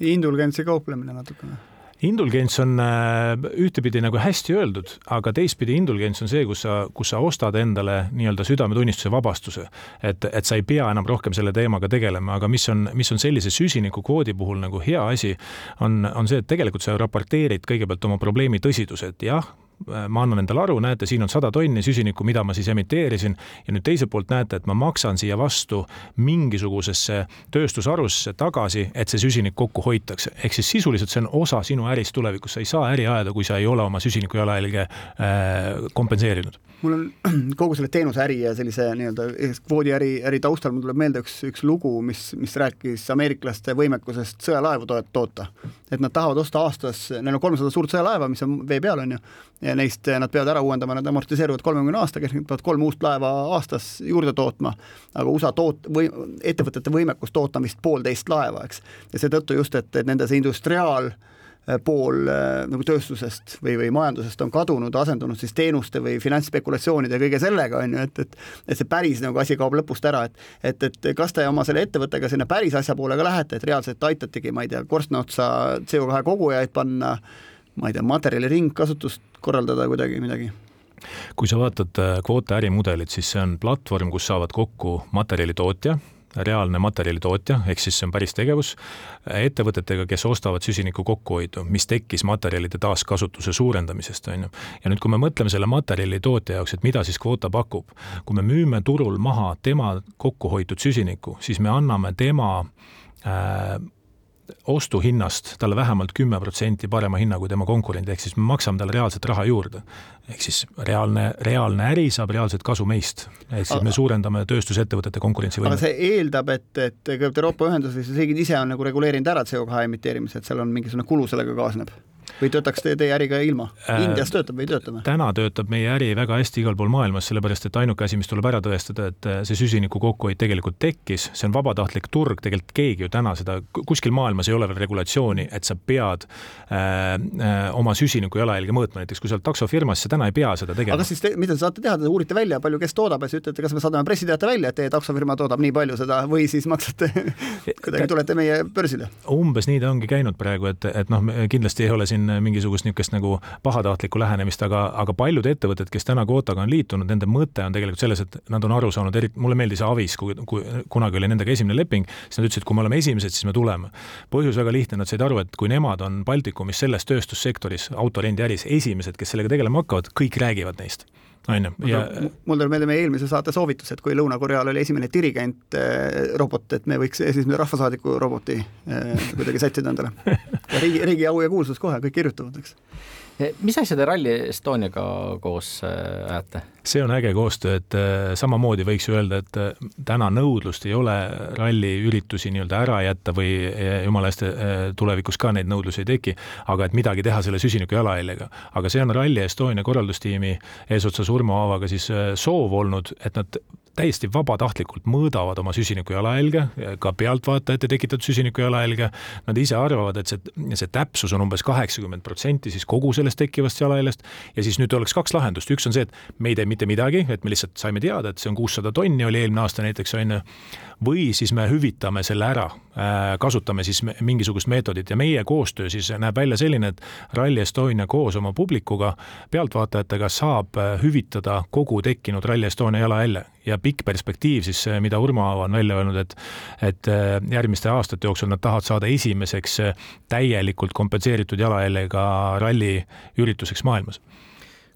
indulgentsi kauplemine natukene indulgents on äh, ühtepidi nagu hästi öeldud, aga teistpidi indulgents on see, kus sa, kus sa ostad endale nii-öelda südametunnistuse vabastuse. et, et sa ei pea enam rohkem selle teemaga tegelema, aga mis on, mis on sellise süsinikukvoodi puhul nagu hea asi, on, on see, et tegelikult sa raporteerid kõigepealt oma probleemi tõsiduse, et jah, ma annan endale aru, näete, siin on sada tonni süsinikku, mida ma siis emiteerisin ja nüüd teiselt poolt näete, et ma maksan siia vastu mingisugusesse tööstusharusse tagasi, et see süsinik kokku hoitakse. ehk siis sisuliselt see on osa sinu ärist tulevikus, sa ei saa äri ajada, kui sa ei ole oma süsiniku jalajälge äh, kompenseerinud mul on kogu selle teenuseäri ja sellise nii-öelda kvoodiäri, äri taustal mul tuleb meelde üks, üks lugu, mis, mis rääkis ameeriklaste võimekusest sõjalaevu toota. et nad tahavad osta aastas, neil on kolmsada suurt sõjalaeva, mis on vee peal, on ju, ja neist nad peavad ära uuendama, nad amortiseeruvad kolmekümne aastaga, ehk nad peavad kolm uut laeva aastas juurde tootma, aga USA toot- või ettevõtete võimekus toota vist poolteist laeva, eks. ja seetõttu just, et, et nende see industriaal äh, Äh, pool äh, nagu tööstusest või, või majandusest on kadunud, asendunud siis teenuste või finantsspekulatsioonide ja kõige sellega, on ju, et, et et see päris nagu asi kaob lõpust ära, et et, et kas te oma selle ettevõttega sinna päris asja poole ka lähete, et reaalselt aitategi, ma ei tea, korstna otsa CO2 kogujaid panna, ma ei tea, materjali ringkasutust korraldada kuidagi, midagi kui sa vaatad kvoota ärimudelit, siis see on platvorm, kus saavad kokku materjalitootja, reaalne materjalitootja, ehk siis see on päris tegevus, ettevõtetega, kes ostavad süsiniku kokkuhoidu, mis tekkis materjalide taaskasutuse suurendamisest, on ju. ja nüüd, kui me mõtleme selle materjalitootja jaoks, et mida siis kvoota pakub, kui me müüme turul maha tema kokkuhoitud süsinikku, siis me anname tema äh, ostuhinnast talle vähemalt kümme protsenti parema hinna kui tema konkurent, ehk siis me maksame talle reaalset raha juurde. ehk siis reaalne, reaalne äri saab reaalset kasu meist, ehk siis me suurendame tööstusettevõtete konkurentsivõimet. aga see eeldab, et, et kõigepealt Euroopa Ühendus või riigid ise on nagu reguleerinud ära CO2 emiteerimise, et seal on mingisugune kulu sellega kaasneb või töötaks teie, teie äri ka ilma? Äh, Indias töötab või ei tööta või? täna töötab meie äri väga hästi igal pool maailmas, sellepärast et ainuke asi, mis tuleb ära tõestada, et äh, see süsiniku kokkuhoid tegelikult tekkis, see on vabatahtlik turg, tegelikult keegi ju täna seda, kuskil maailmas ei ole veel regulatsiooni, et sa pead äh, äh, oma süsiniku jalajälge mõõtma, näiteks kui sa oled taksofirmas, sa täna ei pea seda tegema. aga siis te, mida te saate teha, te uurite välja, palju kes toodab ja siis ütlete, kas me saadame pressiteate välja, et teie taksofirma toodab nii palju seda või siis maksate kuidagi tulete meie börsile? umbes nii ta ongi käinud praegu, et, et noh, kindlasti ei ole siin mingisugust niisugust nagu pahatahtlikku lähenemist, aga, aga paljud ettevõtted, kes täna kvootaga on liitunud, nende mõte on tegelikult selles, et nad on aru saanud, eriti mulle meeldis Avis, kui, kui kunagi oli nendega esimene leping, siis nad ütlesid, kui me oleme esimesed, siis me tuleme. põhjus väga lihtne, nad said aru, et kui nemad on Baltikumis selles tööstussektoris, autorendiäris esimesed, kes sellega tegelema hakkavad, kõik räägivad neist on ju, mul tuleb meelde meie eelmise saate soovitus, et kui Lõuna-Koreal oli esimene dirigent äh, robot, et me võiks esimese rahvasaadiku roboti äh, kuidagi sättida endale. riigi, riigi au ja kuulsus kohe, kõik kirjutavad, eks mis asja te Rally Estoniaga koos äh, ajate? see on äge koostöö, et äh, samamoodi võiks ju öelda, et täna nõudlust ei ole ralliüritusi nii-öelda ära jätta või jumala eest tulevikus ka neid nõudlusi ei teki, aga et midagi teha selle süsiniku jalajäljega. aga see on Rally Estonia korraldustiimi eesotsas Urmo Aavaga siis soov olnud, et nad täiesti vabatahtlikult mõõdavad oma süsiniku jalajälge, ka pealtvaatajate tekitatud süsiniku jalajälge. Nad ise arvavad, et see, see täpsus on umbes kaheksakümmend protsenti siis kogu sellest tekkivast jalajäljest. ja siis nüüd oleks kaks lahendust, üks on see, et me ei tee mitte midagi, et me lihtsalt saime teada, et see on kuussada tonni, oli eelmine aasta näiteks on ju. või siis me hüvitame selle ära, äh, kasutame siis mingisugust meetodit ja meie koostöö siis näeb välja selline, et Rally Estonia koos oma publikuga, pealtvaatajatega saab äh, hüvitada kogu tekkinud Rally Estonia jalajälje ja pikk perspektiiv siis, mida Urmo on välja öelnud, et et äh, järgmiste aastate jooksul nad tahavad saada esimeseks äh, täielikult kompenseeritud jalajäljega ralli ürituseks maailmas.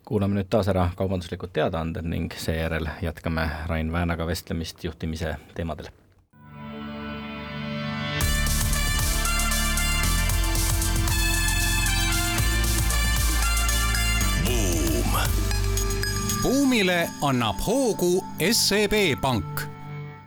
Kuulame nüüd taas ära kaubanduslikud teadaanded ning seejärel jätkame Rain Väänaga vestlemist juhtimise teemadel buumile annab hoogu SEB Pank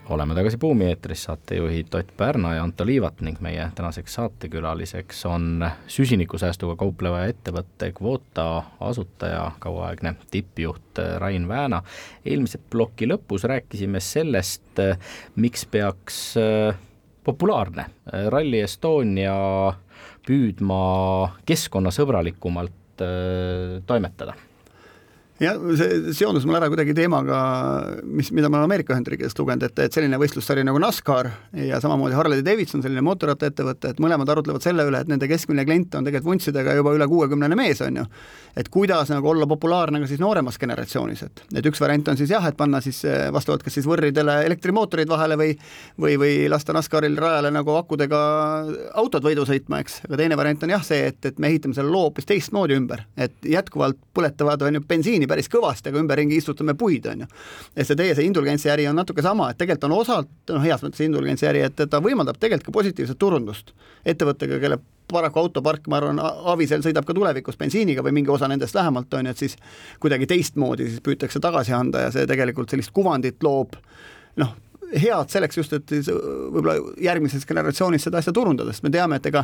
oleme tagasi Buumi eetris, saatejuhid Ott Pärna ja Anto Liivat ning meie tänaseks saatekülaliseks on süsinikusäästuga kaupleva ettevõtte Kvota asutaja, kauaaegne tippjuht Rain Vääna. eelmise ploki lõpus rääkisime sellest, miks peaks äh, populaarne Rally Estonia püüdma keskkonnasõbralikumalt äh, toimetada jah, see seondus mul ära kuidagi teemaga, mis, mida ma olen Ameerika Ühendriikidest lugenud, et, et selline võistlussari nagu NASCAR ja samamoodi Harley Davidson, selline mootorrattaettevõte, et mõlemad arutlevad selle üle, et nende keskmine klient on tegelikult vuntsidega juba üle kuuekümnene mees, on ju. et kuidas nagu olla populaarne ka siis nooremas generatsioonis, et, et üks variant on siis jah, et panna siis eh, vastavalt kas siis võrridele elektrimootorid vahele või või, või lasta NASCARil rajale nagu akudega autod võidu sõitma, eks, aga teine variant on jah see, et, et me ehitame selle loo hoopis teistmoodi ümber, et jätkuvalt põletavad, on ju, bensiini nii päris kõvasti, aga ümberringi istutame puid, on ju. et see teie see indulgentsi äri on natuke sama, et tegelikult on osalt, noh, heas mõttes indulgentsi äri, et ta võimaldab tegelikult ka positiivset turundust ettevõttega, kelle paraku autopark, ma arvan, Avisel sõidab ka tulevikus bensiiniga või mingi osa nendest lähemalt, on ju, et siis kuidagi teistmoodi siis püütakse tagasi anda ja see tegelikult sellist kuvandit loob noh, head selleks just, et võib-olla järgmises generatsioonis seda asja turundada, sest me teame, et ega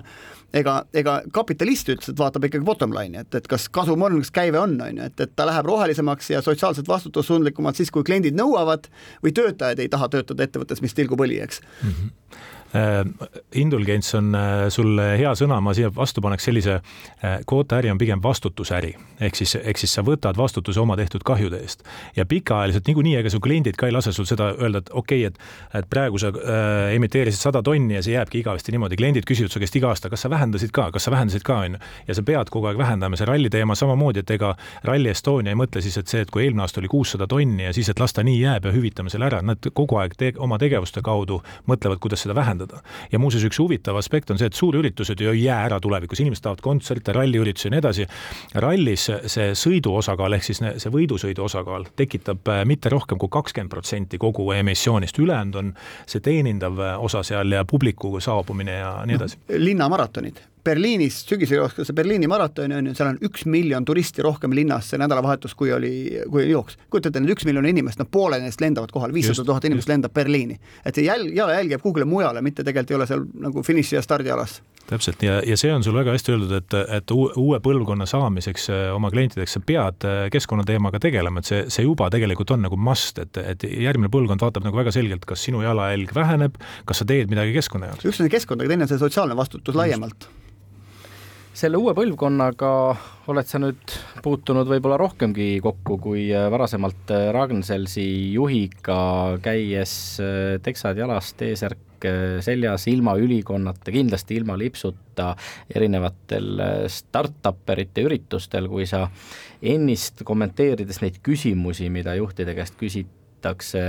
ega, ega kapitalist ütles, et vaatab ikkagi bottom line'i, et, et kas kasum on, kas käive on, on ju, et, et ta läheb rohelisemaks ja sotsiaalselt vastutustundlikumalt siis, kui kliendid nõuavad või töötajad ei taha töötada ettevõttes, mis tilgub õli, eks mm. -hmm Indulgents on sulle hea sõna, ma siia vastu paneks sellise, kvootaäri on pigem vastutusäri. ehk siis, ehk siis sa võtad vastutuse oma tehtud kahjude eest. ja pikaajaliselt niikuinii, ega su kliendid ka ei lase sul seda öelda, et okei okay,, et, et praegu sa äh, emiteerisid sada tonni ja see jääbki igavesti niimoodi, kliendid küsivad su käest iga aasta, kas sa vähendasid ka, kas sa vähendasid ka, on ju. ja sa pead kogu aeg vähendama, see ralli teema samamoodi, et ega Rally Estonia ei mõtle siis, et see, et kui eelmine aasta oli kuussada tonni ja siis, et las ta nii jääb ja hüvitame selle ära, nad kogu aeg te oma tegevuste kaudu mõtlevad, kuidas seda vähendada. Ja muuseas, üks huvitav aspekt on see, et suurüritused ju ei jää ära tulevikus, inimesed tahavad kontserte, ralliüritusi ja nii edasi. rallis see sõidu osakaal ehk siis see võidusõidu osakaal tekitab äh, mitte rohkem kui kakskümmend protsenti kogu emissioonist, ülejäänud on see teenindav osa seal ja publiku saabumine ja nii edasi no,. linnamaratonid Berliinis sügisel jooksis see Berliini maraton on ju, seal on üks miljon turisti rohkem linnas see nädalavahetus, kui oli, kui oli jooks. kujutate ette, üks miljon inimest, no pooled neist lendavad kohale, viissada tuhat inimest lendab Berliini. et see jälg, jalajälg jääb kuhugile mujale, mitte tegelikult ei ole seal nagu finiši ja stardialas täpselt ja, ja see on sul väga hästi öeldud, et, et uue põlvkonna saamiseks äh, oma klientideks sa pead äh, keskkonnateemaga tegelema, et see, see juba tegelikult on nagu must, et, et järgmine põlvkond vaatab nagu väga selgelt, kas sinu jalajälg väheneb, kas sa teed midagi keskkonna jaoks. üks on see keskkond, aga teine on see sotsiaalne vastutus laiemalt selle uue põlvkonnaga oled sa nüüd puutunud võib-olla rohkemgi kokku kui äh, varasemalt äh, Ragn-Sellsi juhiga käies äh, teksad jalas, T-särk seljas, ilma ülikonnata, kindlasti ilma lipsuta erinevatel startupperite üritustel, kui sa ennist kommenteerides neid küsimusi, mida juhtide käest küsitakse,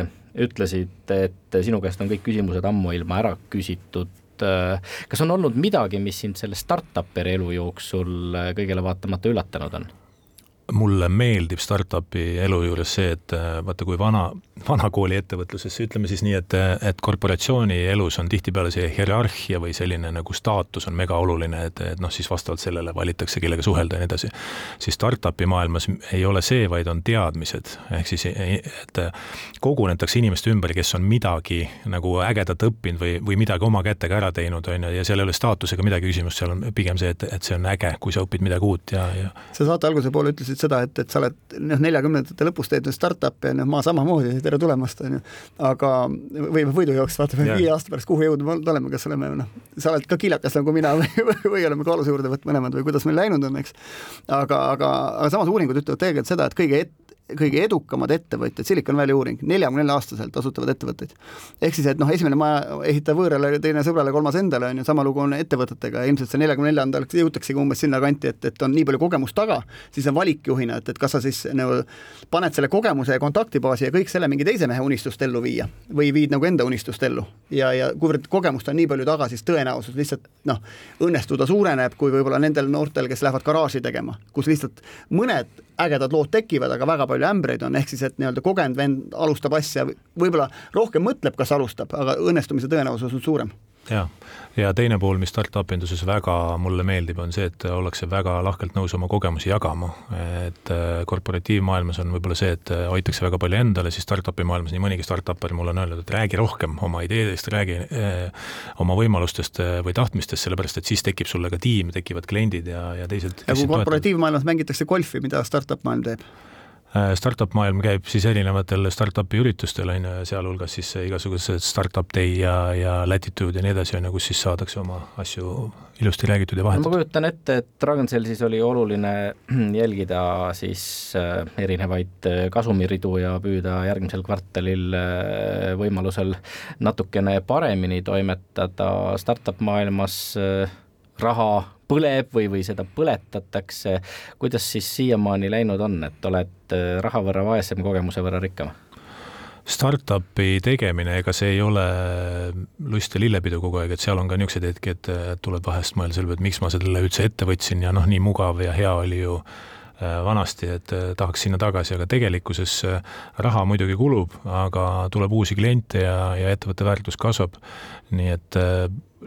ütlesid, et sinu käest on kõik küsimused ammuilma ära küsitud Äh, kas on olnud midagi, mis sind selle startup'i elu jooksul äh, kõigele vaatamata üllatanud on? Mulle meeldib startup'i elu juures see, et äh, vaata, kui vana, vanakooli ettevõtluses, ütleme siis nii, et, et korporatsiooni elus on tihtipeale see hierarhia või selline nagu staatus on mega oluline, et, et noh, siis vastavalt sellele valitakse, kellega suhelda ja nii edasi. siis startup'i maailmas ei ole see, vaid on teadmised, ehk siis, et kogunetakse inimeste ümber, kes on midagi nagu ägedat õppinud või, või midagi oma kätega ära teinud, on ju, ja seal ei ole staatusega midagi küsimust, seal on pigem see, et, et see on äge, kui sa õpid midagi uut ja, ja sa saate alguse poole ütlesid, ütlesid seda, et, et sa oled noh, neljakümnendate lõpus teed startup'i ja noh, ma samamoodi, tere tulemast, on ju. aga, või võidujooks, vaatame viie aasta pärast, kuhu jõudnud oleme, kas oleme noh, sa oled ka kiilakas nagu mina või, või oleme kaaluse juurde võtnud mõlemad või kuidas meil läinud on, eks. aga, aga, aga samas uuringud ütlevad tegelikult seda, et kõige et, kõige edukamad ettevõtjad, Silicon Valley uuring, neljakümne nelja aastaselt asutavad ettevõtteid. ehk siis, et noh, esimene maja ehitab võõrale, teine sõbrale, kolmas endale, on ju, sama lugu on ettevõtetega ja ilmselt see neljakümne neljandal jõutaksegi umbes sinna kanti, et, et on nii palju kogemust taga, siis on valikjuhina, et, et kas sa siis nagu paned selle kogemuse ja kontaktibaasi ja kõik selle mingi teise mehe unistust ellu viia või viid nagu enda unistust ellu. ja, ja kuivõrd kogemust on nii palju taga, siis tõenäosus lihtsalt noh, õnnestuda suureneb, kui võib-olla nendel noortel, kes lähevad garaaži tegema, kus lihtsalt mõned ägedad lood tekivad, aga väga palju ämbreid on, ehk siis et nii-öelda kogenud vend alustab asja, võib-olla rohkem mõtleb, kas alustab, aga õnnestumise tõenäosus on suurem ja, ja teine pool, mis startup induses väga mulle meeldib, on see, et ollakse väga lahkelt nõus oma kogemusi jagama. et äh, korporatiivmaailmas on võib-olla see, et äh, hoitakse väga palju endale, siis startup'i maailmas nii mõnigi startup'er mulle on öelnud, et räägi rohkem oma ideedest, räägi eh, oma võimalustest või tahtmistest, sellepärast et siis tekib sulle ka tiim, tekivad kliendid ja, ja teised. ja kui korporatiivmaailmas mängitakse golfi, mida startup maailm teeb? Äh, startup maailm käib siis erinevatel startup'i üritustel, on ju, ja sealhulgas siis igasugused startup day ja, ja latitude ja nii edasi, on ju, kus siis saadakse oma asju ilusti räägitud ja vahetatud. ma kujutan ette, et Dragoncellis oli oluline jälgida siis äh, erinevaid äh, kasumiridu ja püüda järgmisel kvartalil võimalusel natukene paremini toimetada startup maailmas raha põleb või, või seda põletatakse, kuidas siis siiamaani läinud on, et oled äh, raha võrra vaesem, kogemuse võrra rikkam? Startupi tegemine, ega see ei ole lust ja lillepidu kogu aeg, et seal on ka niisuguseid hetki, et tuleb vahest mõelda selle peale, et miks ma selle üldse ette võtsin ja noh, nii mugav ja hea oli ju äh, vanasti, et äh, tahaks sinna tagasi, aga tegelikkuses raha muidugi kulub, aga tuleb uusi kliente ja, ja ettevõtte väärtus kasvab. nii et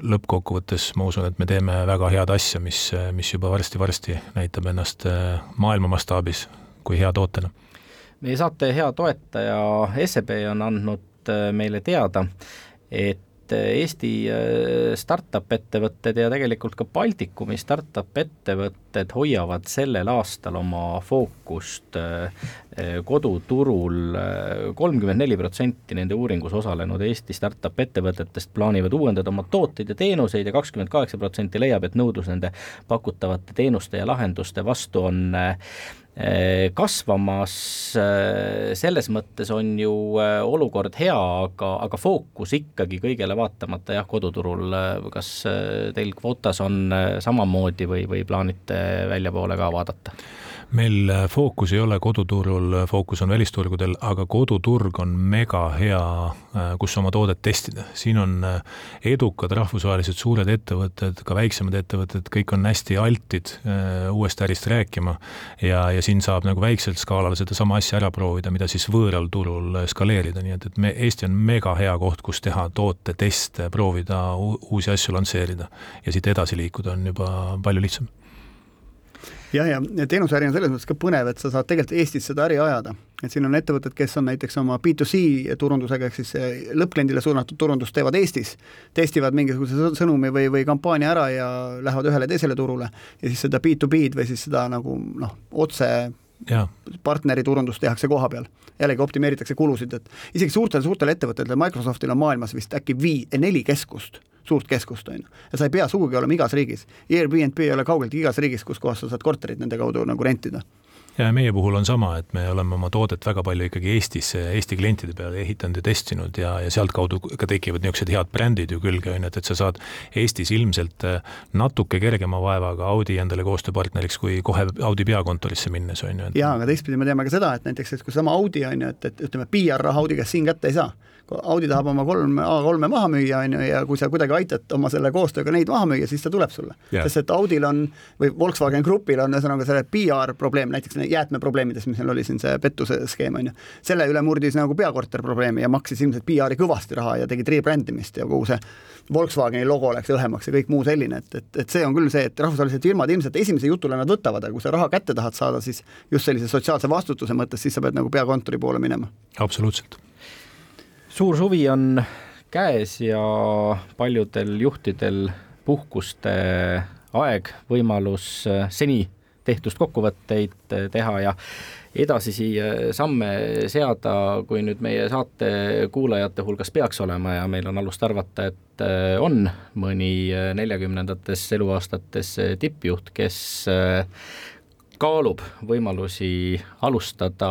lõppkokkuvõttes ma usun, et me teeme väga head asja, mis, mis juba varsti-varsti näitab ennast äh, maailma mastaabis kui hea tootena. meie saate hea toetaja SEB on andnud äh, meile teada, et Eesti äh, startup ettevõtted ja tegelikult ka Baltikumi startup ettevõtted hoiavad sellel aastal oma fookust äh, äh, koduturul, kolmkümmend neli protsenti nende uuringus osalenud Eesti startup ettevõtetest plaanivad uuendada oma tooteid ja teenuseid ja kakskümmend kaheksa protsenti leiab, et nõudlus nende pakutavate teenuste ja lahenduste vastu on kasvamas, eh, selles mõttes on ju eh, olukord hea, aga, aga fookus ikkagi kõigele vaatamata jah, koduturul, kas teil kvootas on samamoodi või, või plaanite väljapoole ka vaadata? Meil äh, fookus ei ole koduturul, äh, fookus on välisturgudel, aga koduturg on mega hea, äh, kus oma toodet testida. siin on edukad rahvusvahelised suured ettevõtted, ka väiksemad ettevõtted, kõik on hästi altid uuest ärist rääkima ja, ja siin saab nagu väiksel skaalal sedasama asja ära proovida, mida siis võõral turul skaleerida, nii et, et me, Eesti on mega hea koht, kus teha tooteteste, proovida uusi asju lansseerida ja siit edasi liikuda on juba palju lihtsam jah, ja, teenuseäri on selles mõttes ka põnev, et sa saad tegelikult Eestis seda äri ajada. et siin on ettevõtted, kes on näiteks oma B2C turundusega, ehk siis lõppkliendile suunatud turundust teevad Eestis, testivad mingisuguse sõnumi või, või kampaania ära ja lähevad ühele teisele turule ja siis seda B2B-d või siis seda nagu noh, otse ja. partneri turundust tehakse koha peal. jällegi optimeeritakse kulusid, et isegi suurtel, suurtel ettevõtetel, Microsoftil on maailmas vist äkki vii-, neli keskust suurt keskust, on ju. ja sa ei pea sugugi olema igas riigis. Airbnb ei ole kaugeltki igas riigis, kus kohas sa saad korterit nende kaudu nagu rentida ja meie puhul on sama, et me oleme oma toodet väga palju ikkagi Eestis, Eesti klientide peale ehitanud ja testinud ja, ja sealtkaudu ka tekivad niisugused head brändid ju külge, on ju, et, et sa saad Eestis ilmselt äh, natuke kergema vaevaga Audi endale koostööpartneriks, kui kohe Audi peakontorisse minnes, on ju. jaa, aga teistpidi me teame ka seda, et näiteks, et kui seesama Audi on ju, et, et ütleme, PR-raha Audi käest siin kätte ei saa Audi tahab oma kolm A3-e maha müüa, on ju, ja kui sa kuidagi aitad oma selle koostööga neid maha müüa, siis ta tuleb sulle. Yeah.. sest et Audil on või Volkswagen Grupil on ühesõnaga selle PR probleem, näiteks jäätmeprobleemides, mis meil oli siin see pettuse skeem, on ju, selle üle murdis nagu peakorter probleemi ja maksis ilmselt PR-i kõvasti raha ja tegid rebrandimist ja kogu see Volkswageni logo läks õhemaks ja kõik muu selline, et, et, et see on küll see, et rahvusvahelised firmad ilmselt esimese jutule nad võtavad, aga kui sa raha kätte tahad saada, siis just sellise sotsiaalse vastutuse mõttes, siis sa pead nagu peakontori poole minema. absoluutselt suur suvi on käes ja paljudel juhtidel puhkuste aeg, võimalus äh, seni tehtust kokkuvõtteid äh, teha ja edasisi äh, samme seada, kui nüüd meie saate kuulajate hulgas peaks olema ja meil on alust arvata, et on mõni neljakümnendates eluaastates tippjuht, kes kaalub võimalusi alustada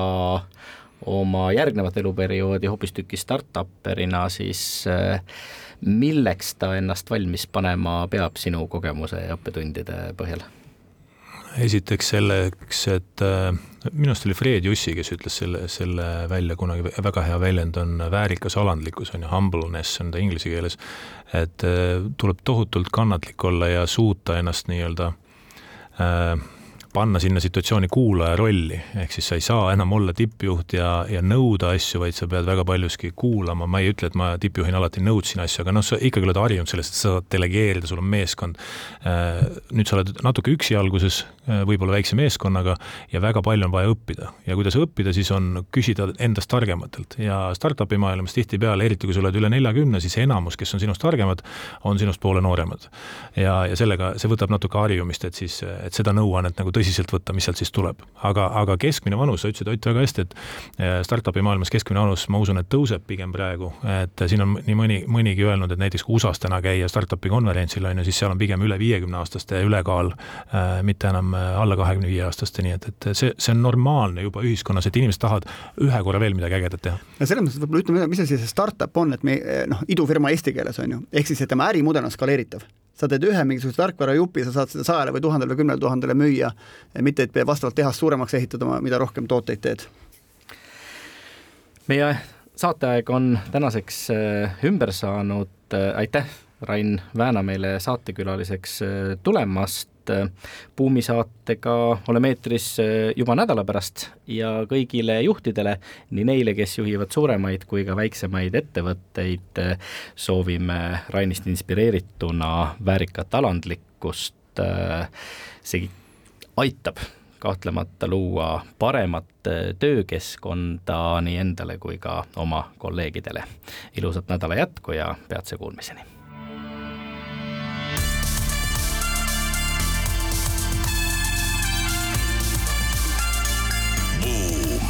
oma järgnevat eluperioodi hoopistükkis startupperina, siis äh, milleks ta ennast valmis panema peab sinu kogemuse ja õppetundide põhjal? esiteks selleks, et äh, minu arust oli Fred Jussi, kes ütles selle, selle välja kunagi, väga hea väljend on väärikas alandlikkus, on ju, humbleness on ta inglise keeles, et äh, tuleb tohutult kannatlik olla ja suuta ennast nii-öelda äh, panna sinna situatsiooni kuulaja rolli, ehk siis sa ei saa enam olla tippjuht ja, ja nõuda asju, vaid sa pead väga paljuski kuulama, ma ei ütle, et ma tippjuhina alati nõudsin asju, aga noh, sa ikkagi oled harjunud sellest, et sa saad delegeerida, sul on meeskond. Äh, nüüd sa oled natuke üksi alguses, äh, võib-olla väikse meeskonnaga ja väga palju on vaja õppida ja kuidas õppida, siis on küsida endast targematelt ja startup'i maailmas tihtipeale, eriti kui sa oled üle neljakümne, siis enamus, kes on sinust targemad, on sinust poole nooremad. ja, ja sellega, see võtab natuke harjumist, et siis, et seda nõuannet nagu tõsiselt tõsiselt võtta, mis sealt siis tuleb. aga, aga keskmine vanus, sa ütlesid, Ott, väga hästi, et eh, startup'i maailmas keskmine vanus, ma usun, et tõuseb pigem praegu, et siin on nii mõni, mõnigi öelnud, et näiteks kui USA-s täna käia startup'i konverentsil, on ju, siis seal on pigem üle viiekümne aastaste ülekaal, eh, mitte enam alla kahekümne viie aastaste, nii et, et see, see on normaalne juba ühiskonnas, et inimesed tahavad ühe korra veel midagi ägedat teha. ja selles mõttes võib-olla ütleme, mis asi see startup on, et me noh, idufirma eesti keeles on ju, ehk siis, et tema ärimudel on skaleeritav sa teed ühe mingisuguse tarkvarajupi, sa saad seda sajale või tuhandele või kümnele tuhandele müüa, mitte et vastavalt tehast suuremaks ehitada, mida rohkem tooteid teed. meie saateaeg on tänaseks äh, ümber saanud, äh, aitäh, Rain Vääna meile saatekülaliseks äh, tulemast et buumisaatega oleme eetris eh, juba nädala pärast ja kõigile juhtidele, nii neile, kes juhivad suuremaid kui ka väiksemaid ettevõtteid, eh, soovime Rainist inspireerituna väärikat alandlikkust. See aitab kahtlemata luua paremat töökeskkonda nii endale kui ka oma kolleegidele. ilusat nädala jätku ja peatse kuulmiseni